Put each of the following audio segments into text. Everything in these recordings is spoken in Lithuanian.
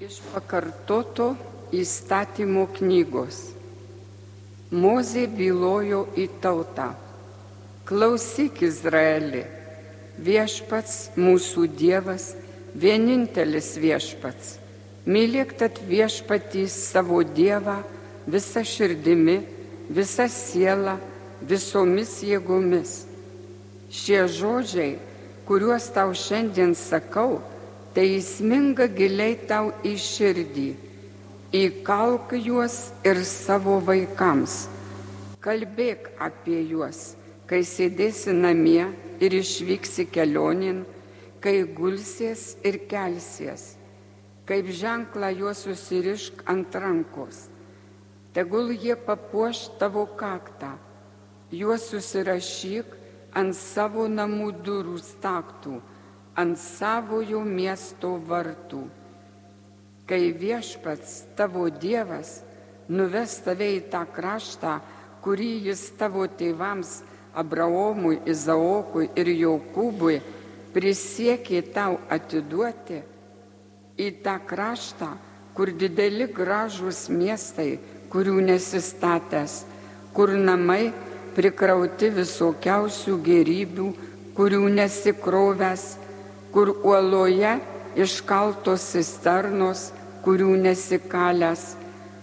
Iš pakartoto įstatymo knygos. Mozė bylojo į tautą. Klausyk, Izraeli, viešpats mūsų Dievas, vienintelis viešpats. Mylėk tad viešpatį savo Dievą visą širdimi, visą sielą, visomis jėgomis. Šie žodžiai, kuriuos tau šiandien sakau, tai įsminga giliai tau į širdį. Įkalk juos ir savo vaikams. Kalbėk apie juos, kai sėdėsi namie ir išvyksi kelionin, kai gulsies ir kelsies. Kaip ženklą juos susirišk ant rankos. Tegul jie papuoš tavo kaktą. Juos susirašyk ant savo namų durų staktų ant savojo miesto vartų. Kai viešpats tavo Dievas nuves tave į tą kraštą, kurį jis tavo tėvams Abraomui, Izaokui ir Jokūbui prisiekė tau atiduoti, į tą kraštą, kur dideli gražūs miestai, kurių nesistatęs, kur namai prikrauti visokiausių gerybių, kurių nesikrovęs, kur uoloje iškaltos cisternos, kurių nesikalęs,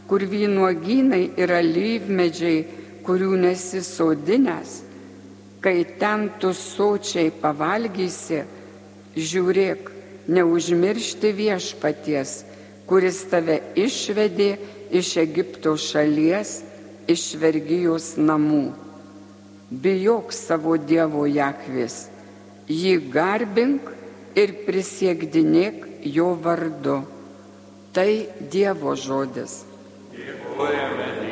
kur vynuogynai yra lyvmedžiai, kurių nesisodinęs, kai ten tu sočiai pavalgysi, žiūrėk, neužmiršti viešpaties, kuris tave išvedė iš Egipto šalies, iš vergyjos namų. Bijok savo Dievo Jakvis, jį garbink ir prisiekdinėk jo vardu. Tai Dievo žodis. Dėkojame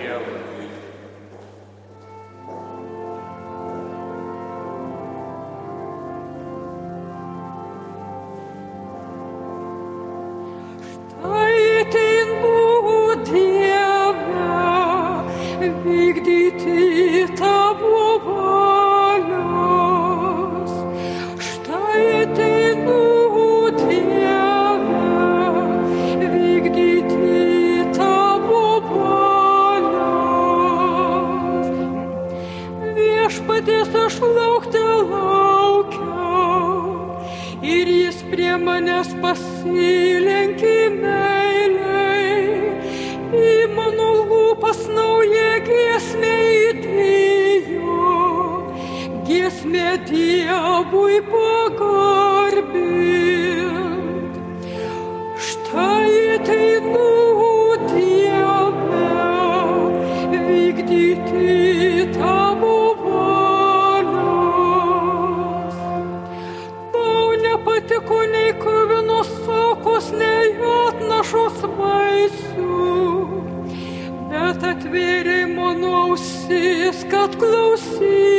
atvėrė mano ausis, kad klausytų.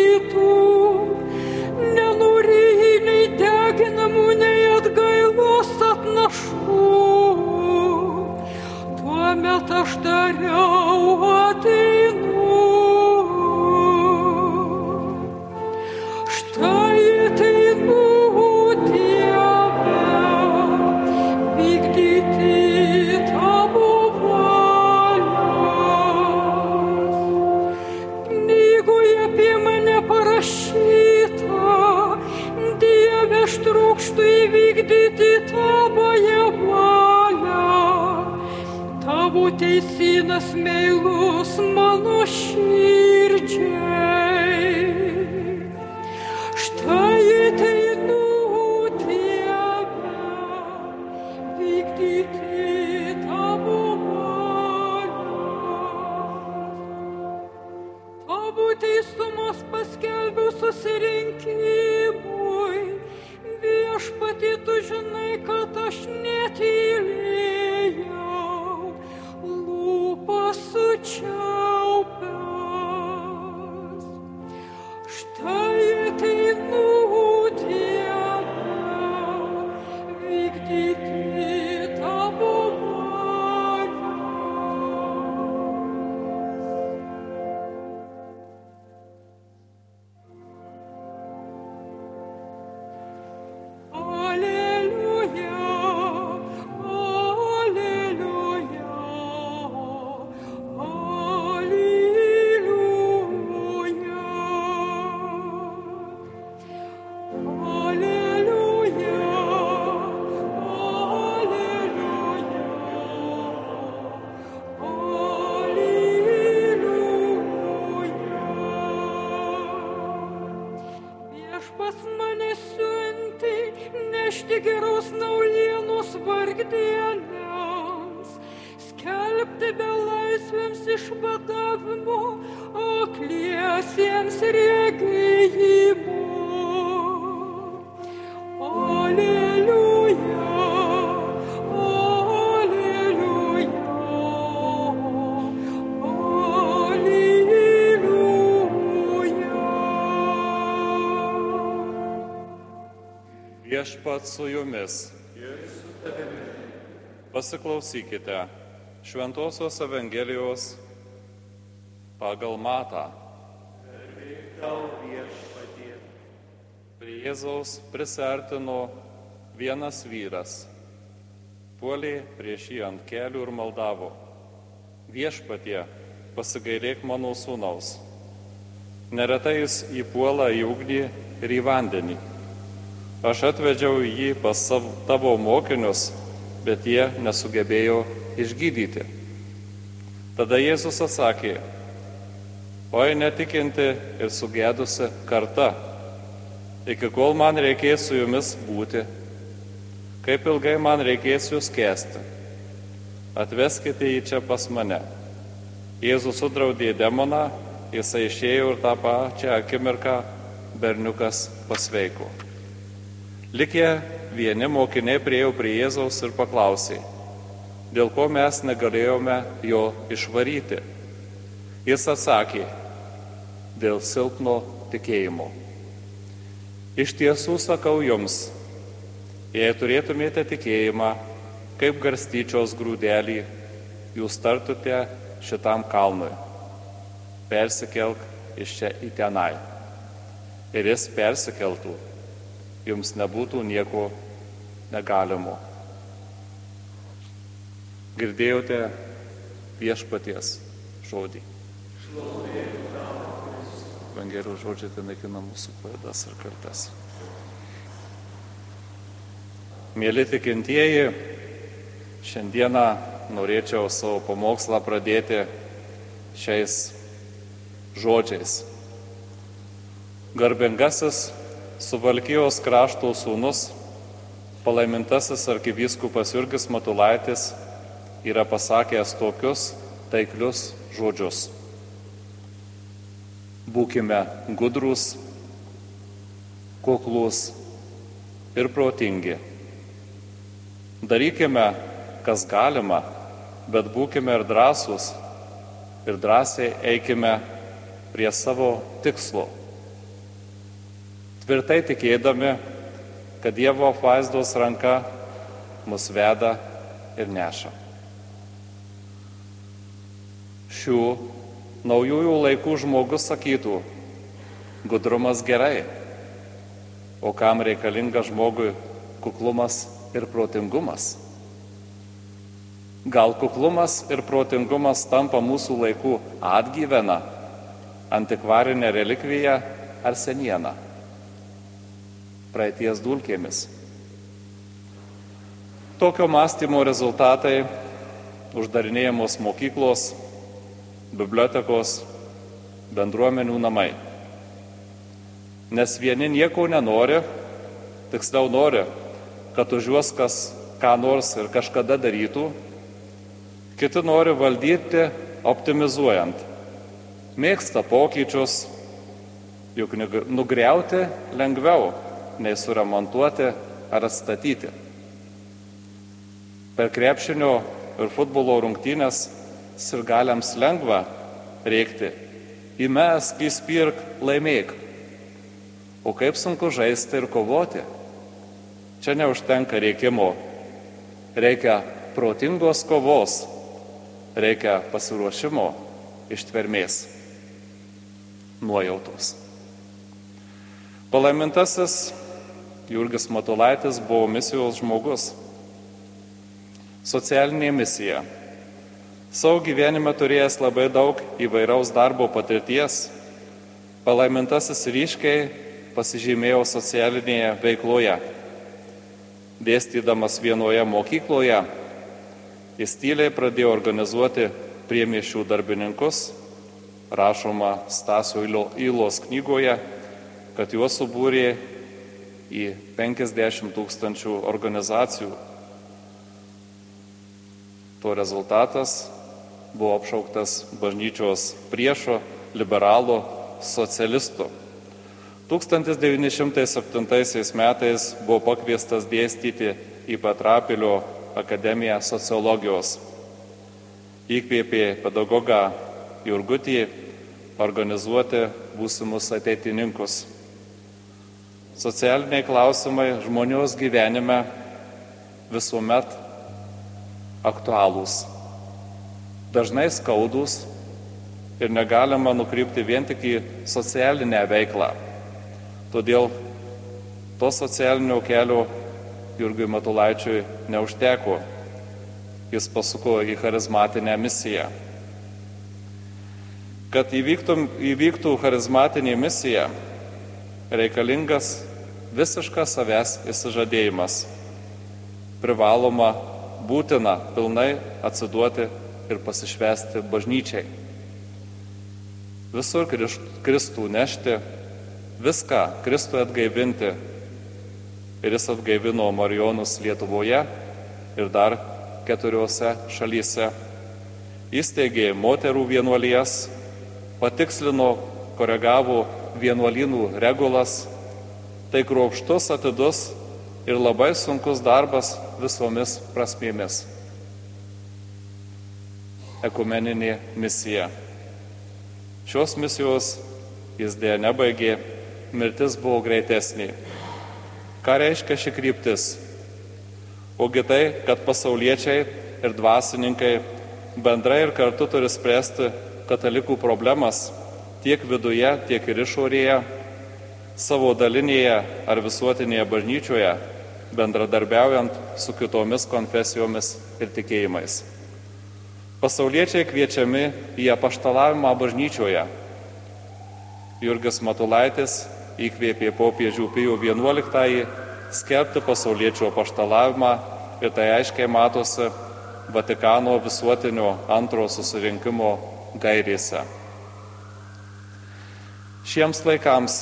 Tuomet aš dievas mane siunti nešti geros naujienos vargdieniams, skelbti be laisvėms išvadavimo, akliesiems regėjimo. Aleliuja. Viešpat su jumis. Pasiklausykite Šventojios Evangelijos pagal Matą. Prie Jėzaus prisertino vienas vyras. Puolė prieš jį ant kelių ir maldavo. Viešpatie, pasigailėk mano sūnaus. Neretai jis įpuola į ugnį ir į vandenį. Aš atvedžiau jį pas savo, tavo mokinius, bet jie nesugebėjo išgydyti. Tada Jėzus atsakė, oi netikinti ir sugėdusi karta, iki kol man reikės su jumis būti, kaip ilgai man reikės jūs kesti. Atveskite jį čia pas mane. Jėzus sudraudė demoną, jisai išėjo ir tą pačią akimirką berniukas pasveiko. Likę vieni mokiniai priejo prie Jėzaus ir paklausė, dėl ko mes negalėjome jo išvaryti. Jis atsakė, dėl silpno tikėjimo. Iš tiesų sakau jums, jei turėtumėte tikėjimą, kaip garstyčios grūdelį, jūs tartute šitam kalnui. Persikelk iš čia į tenai. Ir jis persikeltų, jums nebūtų nieko negalimo. Girdėjote viešpaties žodį. Evangelijos žodžiai tai naikina mūsų klaidas ir kaltes. Mėly tikintieji, šiandieną norėčiau savo pamokslą pradėti šiais žodžiais. Garbingasis Suvalkijos krašto sūnus, palaimintasis arkivyskupas Jurgis Matulaitis yra pasakęs tokius taiklius žodžius. Būkime gudrus, kuklus ir protingi. Darykime, kas galima, bet būkime ir drąsūs ir drąsiai eikime prie savo tikslo. Tvirtai tikėdami, kad Dievo apvaizdos ranka mus veda ir neša. Šių naujųjų laikų žmogus sakytų, gudrumas gerai, o kam reikalinga žmogui kuklumas ir protingumas. Gal kuklumas ir protingumas tampa mūsų laikų atgyvena, antikvarinė relikvija ar seniena, praeities dulkėmis. Tokio mąstymo rezultatai - uždarinėjamos mokyklos, bibliotekos, bendruomenių namai. Nes vieni nieko nenori, tiksliau nori, kad už juos kas ką nors ir kažkada darytų, kiti nori valdyti optimizuojant. Mėgsta pokyčius, juk nugriauti lengviau nei suremontuoti ar atstatyti. Per krepšinio ir futbolo rungtynės sirgaliams lengva reikti įmesk, įspirk, laimėk. O kaip sunku žaisti ir kovoti. Čia neužtenka reikimo. Reikia protingos kovos, reikia pasiruošimo, ištvermės, nuojautos. Palaimintasis Jurgis Matulaitis buvo misijos žmogus. Socialinė misija. Savo gyvenime turėjęs labai daug įvairaus darbo patirties, palaimintasis ryškiai pasižymėjo socialinėje veikloje. Dėstydamas vienoje mokykloje, jis tyliai pradėjo organizuoti priemiešių darbininkus, rašoma Stasio Įlos knygoje, kad juos subūrė į 50 tūkstančių organizacijų. to rezultatas buvo apšauktas bažnyčios priešo, liberalų, socialistų. 1907 metais buvo pakviestas dėstyti į Patrapilio akademiją sociologijos. Įkvėpė pedagogą Jurgutį organizuoti būsimus ateitininkus. Socialiniai klausimai žmonijos gyvenime visuomet aktualūs, dažnai skaudus ir negalima nukrypti vien tik į socialinę veiklą. Todėl to socialinio kelio Jurgiui Matulaičiui neužteko. Jis pasuko į charizmatinę misiją. Kad įvyktų, įvyktų charizmatinė misija, reikalingas visiškas savęs įsižadėjimas. Privaloma, būtina pilnai atsiduoti ir pasišvesti bažnyčiai. Visur Kristų nešti, viską Kristui atgaivinti. Ir jis atgaivino Marijonus Lietuvoje ir dar keturiose šalyse. Įsteigė moterų vienuolijas, patikslino, koregavo vienuolynų regulas. Tai kruopštus, atidus ir labai sunkus darbas visomis prasmėmis ekumeninė misija. Šios misijos jis dėja nebaigė, mirtis buvo greitesnė. Ką reiškia ši kryptis? Ogi tai, kad pasauliečiai ir dvasininkai bendrai ir kartu turi spręsti katalikų problemas tiek viduje, tiek ir išorėje, savo dalinėje ar visuotinėje bažnyčioje, bendradarbiaujant su kitomis konfesijomis ir tikėjimais. Pasauliečiai kviečiami į apaštalavimą bažnyčioje. Jurgis Matulaitis įkvėpė popiežių Pijų XI skelbti pasauliečių apaštalavimą ir tai aiškiai matosi Vatikano visuotinio antro susirinkimo gairėse. Šiems laikams,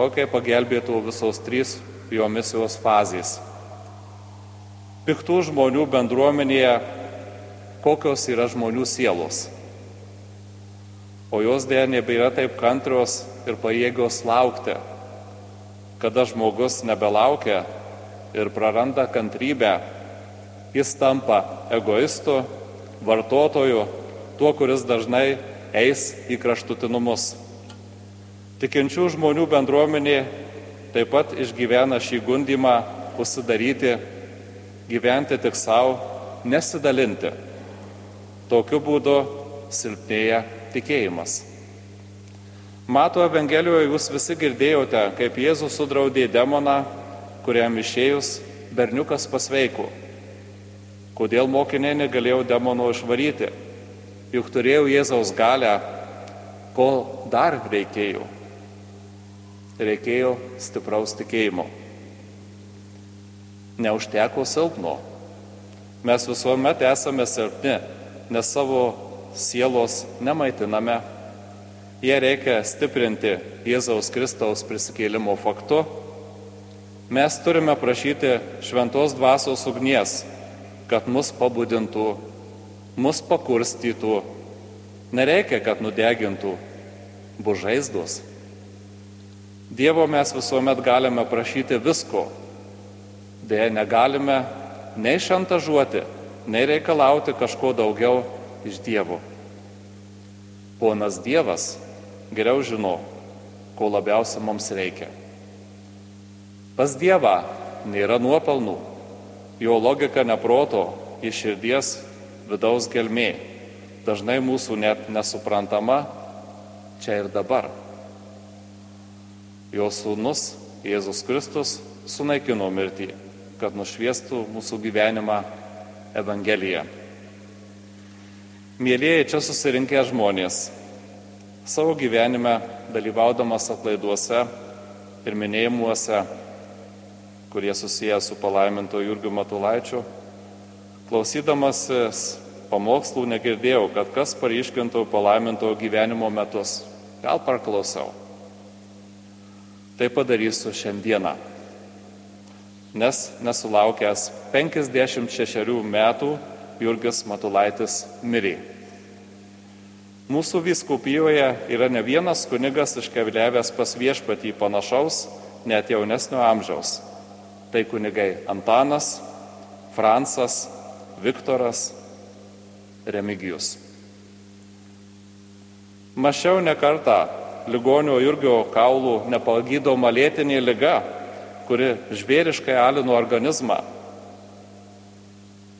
o kaip pagelbėtų visos trys jo misijos fazės. Piktų žmonių bendruomenėje kokios yra žmonių sielos. O jos dėja nebėra taip kantrios ir pajėgios laukti, kada žmogus nebelaukia ir praranda kantrybę, jis tampa egoistu, vartotoju, tuo, kuris dažnai eis į kraštutinumus. Tikinčių žmonių bendruomenė taip pat išgyvena šį gundimą užsidaryti, gyventi tik savo, nesidalinti. Tokiu būdu silpnėja tikėjimas. Mato Evangelijoje jūs visi girdėjote, kaip Jėzus sudraudė demoną, kuriam išėjus berniukas pasveiko. Kodėl mokiniai negalėjo demono išvaryti? Juk turėjau Jėzaus galę, ko dar reikėjo. Reikėjo stipraus tikėjimo. Neužteko silpno. Mes visuomet esame silpni nes savo sielos nemaitiname. Jie reikia stiprinti Jėzaus Kristaus prisikėlimo faktu. Mes turime prašyti šventos dvasios ugnies, kad mus pabudintų, mus pakurstytų. Nereikia, kad nudegintų bužaizdos. Dievo mes visuomet galime prašyti visko. Deja, negalime nei šantažuoti, nei reikalauti kažko daugiau iš Dievo. Ponas Dievas geriau žino, ko labiausiai mums reikia. Pas Dievą nėra nuopelnų, jo logika neproto, iš širdies vidaus gelmė, dažnai mūsų net nesuprantama čia ir dabar. Jo sūnus Jėzus Kristus sunaikino mirtį, kad nušviestų mūsų gyvenimą Evangeliją. Mėlyjeji čia susirinkę žmonės, savo gyvenime dalyvaudamas atlaiduose ir minėjimuose, kurie susiję su palaiminto Jurgiu Matulaičiu, klausydamasis pamokslų negirdėjau, kad kas paryškintų palaiminto gyvenimo metus. Gal parklausau. Tai padarysiu šiandieną nes nesulaukęs 56 metų Jurgis Matulaitis mirė. Mūsų viskupijoje yra ne vienas kunigas iškeliavęs pas viešpatį panašaus, net jaunesnio amžiaus. Tai kunigai Antanas, Fransas, Viktoras, Remigijus. Mašiau nekartą ligonio Jurgio kaulų nepagydoma lėtinė lyga, kuri žvėriškai alino organizmą.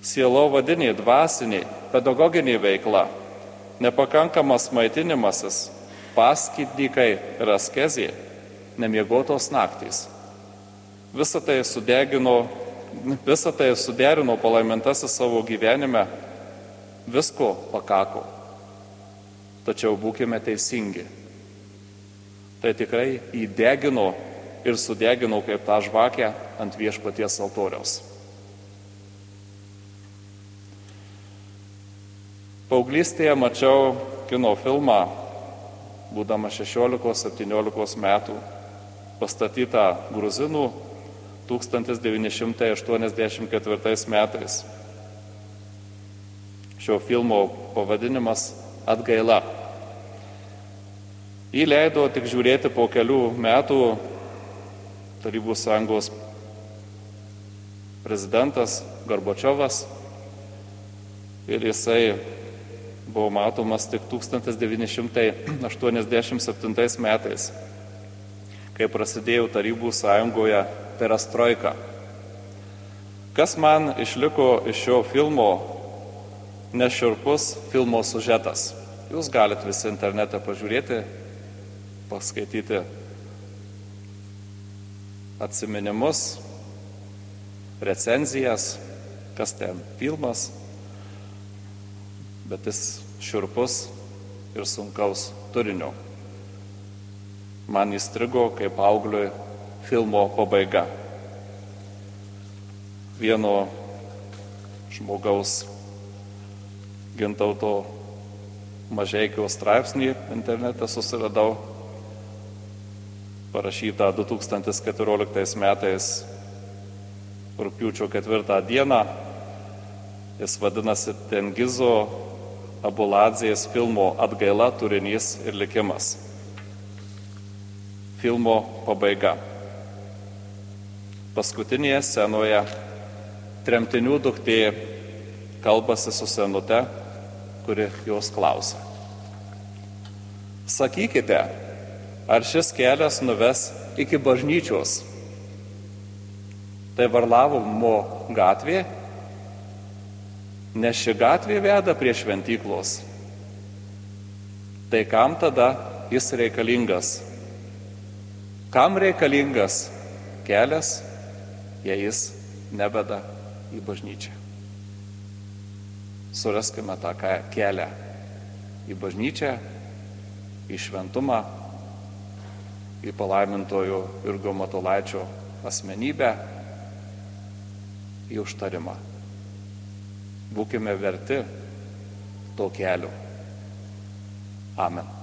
Sielo vadinė, dvasinė, pedagoginė veikla, nepakankamas maitinimasis, paskyddykai ir askezė, nemiegotos naktys. Visą tai sudegino, visą tai suderino palaimintasis savo gyvenime, visko pakako. Tačiau būkime teisingi. Tai tikrai įdegino ir sudegino kaip tą žvakę ant viešpaties altoriaus. Paauglystėje mačiau kino filmą, būdama 16-17 metų, pastatytą gruzinų 1984 metais. Šio filmo pavadinimas Atgaila. Jį leido tik žiūrėti po kelių metų Tarybų sąjungos prezidentas Gorbačiovas ir jisai buvo matomas tik 1987 metais, kai prasidėjo Tarybų sąjungoje perestroika. Kas man išliko iš šio filmo neširpus filmo sužetas. Jūs galite visi internete pažiūrėti, paskaityti atsiminimus, recenzijas, kas ten filmas, bet jis širpus ir sunkaus turinio. Man įstrigo kaip augliui filmo pabaiga. Vieno žmogaus gintauto mažeikio straipsnį internete susiradau, parašytą 2014 metais rūpiučio 4 dieną. Jis vadinasi Tengizo Abuladzės filmo Atgaila turinys ir likimas. Filmo pabaiga. Paskutinėje scenoje tremtinių duktė kalbasi su senute kuri jos klausia. Sakykite, ar šis kelias nuves iki bažnyčios? Tai Varlavumo gatvė, nes ši gatvė veda prie šventyklos. Tai kam tada jis reikalingas? Kam reikalingas kelias, jei jis nebeda į bažnyčią? suraskime tą kelią į bažnyčią, į šventumą, į palaimintojų Irgo Matulaičio asmenybę, į užtarimą. Būkime verti to kelio. Amen.